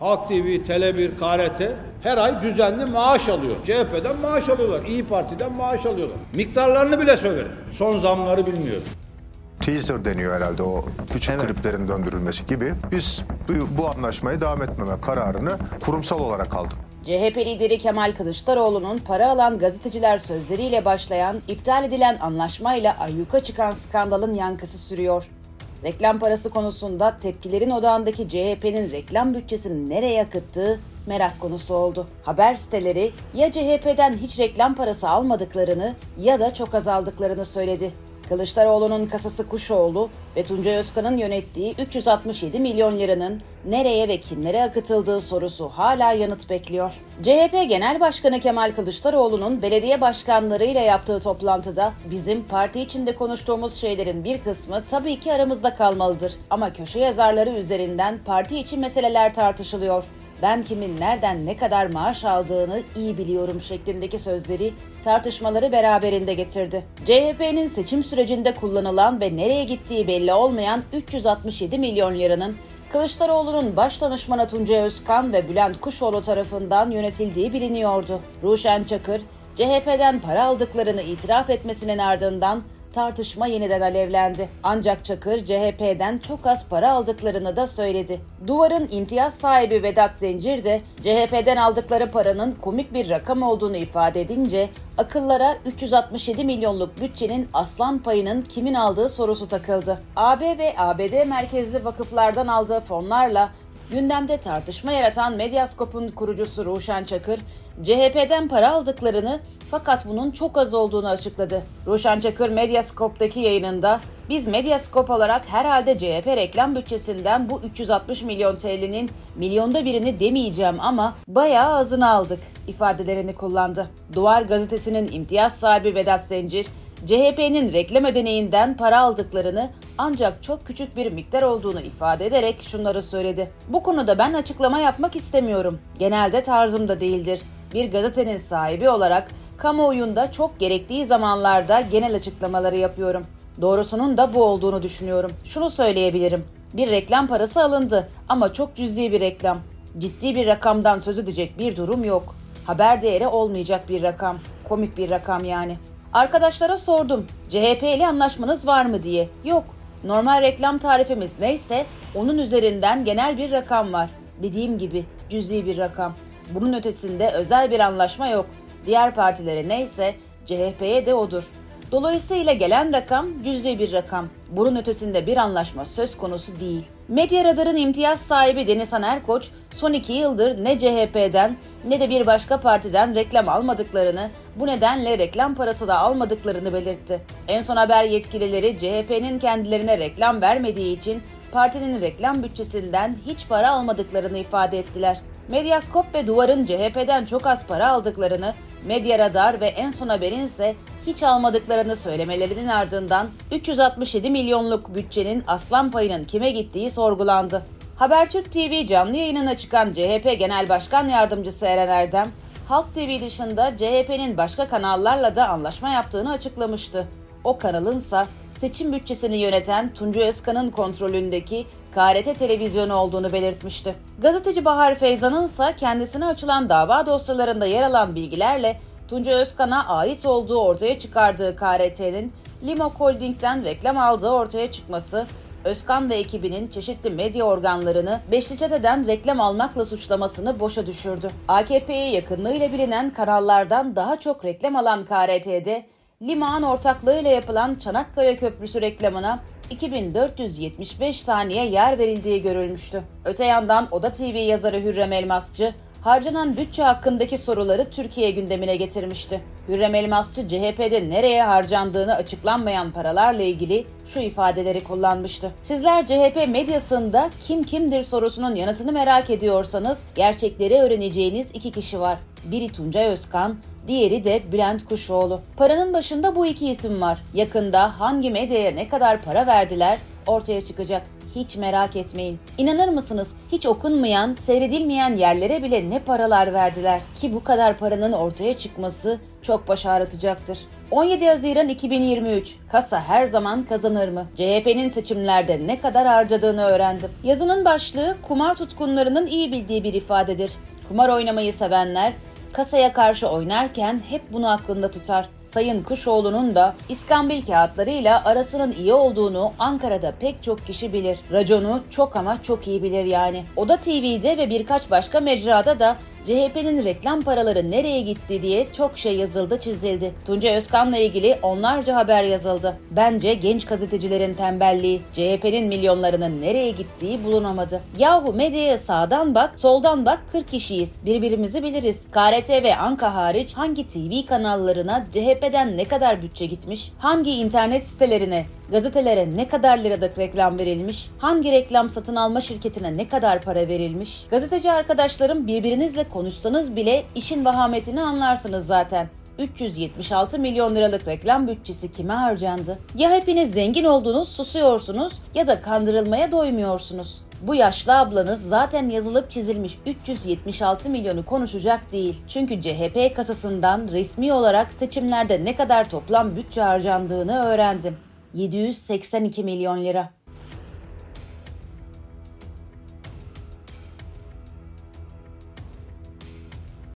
Halk TV, Tele1, KRT her ay düzenli maaş alıyor. CHP'den maaş alıyorlar, İyi Parti'den maaş alıyorlar. Miktarlarını bile söylerim. Son zamları bilmiyorum. teaser deniyor herhalde o küçük Evet. kliplerin döndürülmesi gibi. Biz bu, bu anlaşmaya devam etmeme kararını kurumsal olarak aldık. CHP lideri Kemal Kılıçdaroğlu'nun para alan gazeteciler sözleriyle başlayan, iptal edilen anlaşmayla ayyuka çıkan skandalın yankısı sürüyor. Reklam parası konusunda tepkilerin odağındaki CHP'nin reklam bütçesini nereye akıttığı merak konusu oldu. Haber siteleri ya CHP'den hiç reklam parası almadıklarını ya da çok azaldıklarını söyledi. Kılıçdaroğlu'nun kasası Kuşoğlu ve Tuncay Özkan'ın yönettiği 367 milyon liranın nereye ve kimlere akıtıldığı sorusu hala yanıt bekliyor. CHP Genel Başkanı Kemal Kılıçdaroğlu'nun belediye başkanlarıyla yaptığı toplantıda bizim parti içinde konuştuğumuz şeylerin bir kısmı tabii ki aramızda kalmalıdır. Ama köşe yazarları üzerinden parti içi meseleler tartışılıyor ben kimin nereden ne kadar maaş aldığını iyi biliyorum şeklindeki sözleri tartışmaları beraberinde getirdi. CHP'nin seçim sürecinde kullanılan ve nereye gittiği belli olmayan 367 milyon liranın Kılıçdaroğlu'nun baş danışmanı Tuncay Özkan ve Bülent Kuşoğlu tarafından yönetildiği biliniyordu. Ruşen Çakır, CHP'den para aldıklarını itiraf etmesinin ardından tartışma yeniden alevlendi. Ancak Çakır CHP'den çok az para aldıklarını da söyledi. Duvar'ın imtiyaz sahibi Vedat Zencir de CHP'den aldıkları paranın komik bir rakam olduğunu ifade edince akıllara 367 milyonluk bütçenin aslan payının kimin aldığı sorusu takıldı. AB ve ABD merkezli vakıflardan aldığı fonlarla Gündemde tartışma yaratan Medyaskop'un kurucusu Ruşen Çakır, CHP'den para aldıklarını fakat bunun çok az olduğunu açıkladı. Ruşen Çakır Medyaskop'taki yayınında biz Medyaskop olarak herhalde CHP reklam bütçesinden bu 360 milyon TL'nin milyonda birini demeyeceğim ama bayağı azını aldık ifadelerini kullandı. Duvar gazetesinin imtiyaz sahibi Vedat Zencir, CHP'nin reklam ödeneğinden para aldıklarını ancak çok küçük bir miktar olduğunu ifade ederek şunları söyledi. Bu konuda ben açıklama yapmak istemiyorum. Genelde tarzım da değildir. Bir gazetenin sahibi olarak kamuoyunda çok gerektiği zamanlarda genel açıklamaları yapıyorum. Doğrusunun da bu olduğunu düşünüyorum. Şunu söyleyebilirim. Bir reklam parası alındı ama çok cüzi bir reklam. Ciddi bir rakamdan söz edecek bir durum yok. Haber değeri olmayacak bir rakam. Komik bir rakam yani. Arkadaşlara sordum. CHP ile anlaşmanız var mı diye. Yok. Normal reklam tarifimiz neyse onun üzerinden genel bir rakam var. Dediğim gibi cüzi bir rakam. Bunun ötesinde özel bir anlaşma yok. Diğer partilere neyse CHP'ye de odur. Dolayısıyla gelen rakam cüzi bir rakam. Bunun ötesinde bir anlaşma söz konusu değil. Medya Radar'ın imtiyaz sahibi Deniz Erkoç son iki yıldır ne CHP'den ne de bir başka partiden reklam almadıklarını, bu nedenle reklam parası da almadıklarını belirtti. En son haber yetkilileri CHP'nin kendilerine reklam vermediği için partinin reklam bütçesinden hiç para almadıklarını ifade ettiler. Medyaskop ve Duvar'ın CHP'den çok az para aldıklarını, Medya Radar ve en son haberin ise hiç almadıklarını söylemelerinin ardından 367 milyonluk bütçenin aslan payının kime gittiği sorgulandı. Habertürk TV canlı yayınına çıkan CHP Genel Başkan Yardımcısı Eren Erdem, Halk TV dışında CHP'nin başka kanallarla da anlaşma yaptığını açıklamıştı. O kanalınsa seçim bütçesini yöneten Tuncu Özkan'ın kontrolündeki KRT televizyonu olduğunu belirtmişti. Gazeteci Bahar Feyzan'ın ise kendisine açılan dava dosyalarında yer alan bilgilerle Tunca Özkan'a ait olduğu ortaya çıkardığı KRT'nin Limo Holding'den reklam aldığı ortaya çıkması, Özkan ve ekibinin çeşitli medya organlarını Beşli Çete'den reklam almakla suçlamasını boşa düşürdü. AKP'ye yakınlığıyla bilinen kanallardan daha çok reklam alan KRT'de Liman ortaklığıyla yapılan Çanakkale Köprüsü reklamına 2475 saniye yer verildiği görülmüştü. Öte yandan Oda TV yazarı Hürrem Elmasçı, harcanan bütçe hakkındaki soruları Türkiye gündemine getirmişti. Hürrem Elmasçı CHP'de nereye harcandığını açıklanmayan paralarla ilgili şu ifadeleri kullanmıştı. Sizler CHP medyasında kim kimdir sorusunun yanıtını merak ediyorsanız gerçekleri öğreneceğiniz iki kişi var. Biri Tuncay Özkan, diğeri de Bülent Kuşoğlu. Paranın başında bu iki isim var. Yakında hangi medyaya ne kadar para verdiler ortaya çıkacak. Hiç merak etmeyin. İnanır mısınız hiç okunmayan, seyredilmeyen yerlere bile ne paralar verdiler ki bu kadar paranın ortaya çıkması çok baş ağrıtacaktır. 17 Haziran 2023. Kasa her zaman kazanır mı? CHP'nin seçimlerde ne kadar harcadığını öğrendim. Yazının başlığı kumar tutkunlarının iyi bildiği bir ifadedir. Kumar oynamayı sevenler kasaya karşı oynarken hep bunu aklında tutar. Sayın Kuşoğlu'nun da İskambil kağıtlarıyla arasının iyi olduğunu Ankara'da pek çok kişi bilir. Raconu çok ama çok iyi bilir yani. Oda TV'de ve birkaç başka mecrada da CHP'nin reklam paraları nereye gitti diye çok şey yazıldı çizildi. Tunca Özkan'la ilgili onlarca haber yazıldı. Bence genç gazetecilerin tembelliği, CHP'nin milyonlarının nereye gittiği bulunamadı. Yahu medyaya sağdan bak, soldan bak 40 kişiyiz. Birbirimizi biliriz. KRT ve Anka hariç hangi TV kanallarına CHP'den ne kadar bütçe gitmiş? Hangi internet sitelerine, gazetelere ne kadar liralık reklam verilmiş? Hangi reklam satın alma şirketine ne kadar para verilmiş? Gazeteci arkadaşlarım birbirinizle konuşsanız bile işin vahametini anlarsınız zaten. 376 milyon liralık reklam bütçesi kime harcandı? Ya hepiniz zengin oldunuz, susuyorsunuz ya da kandırılmaya doymuyorsunuz. Bu yaşlı ablanız zaten yazılıp çizilmiş 376 milyonu konuşacak değil. Çünkü CHP kasasından resmi olarak seçimlerde ne kadar toplam bütçe harcandığını öğrendim. 782 milyon lira.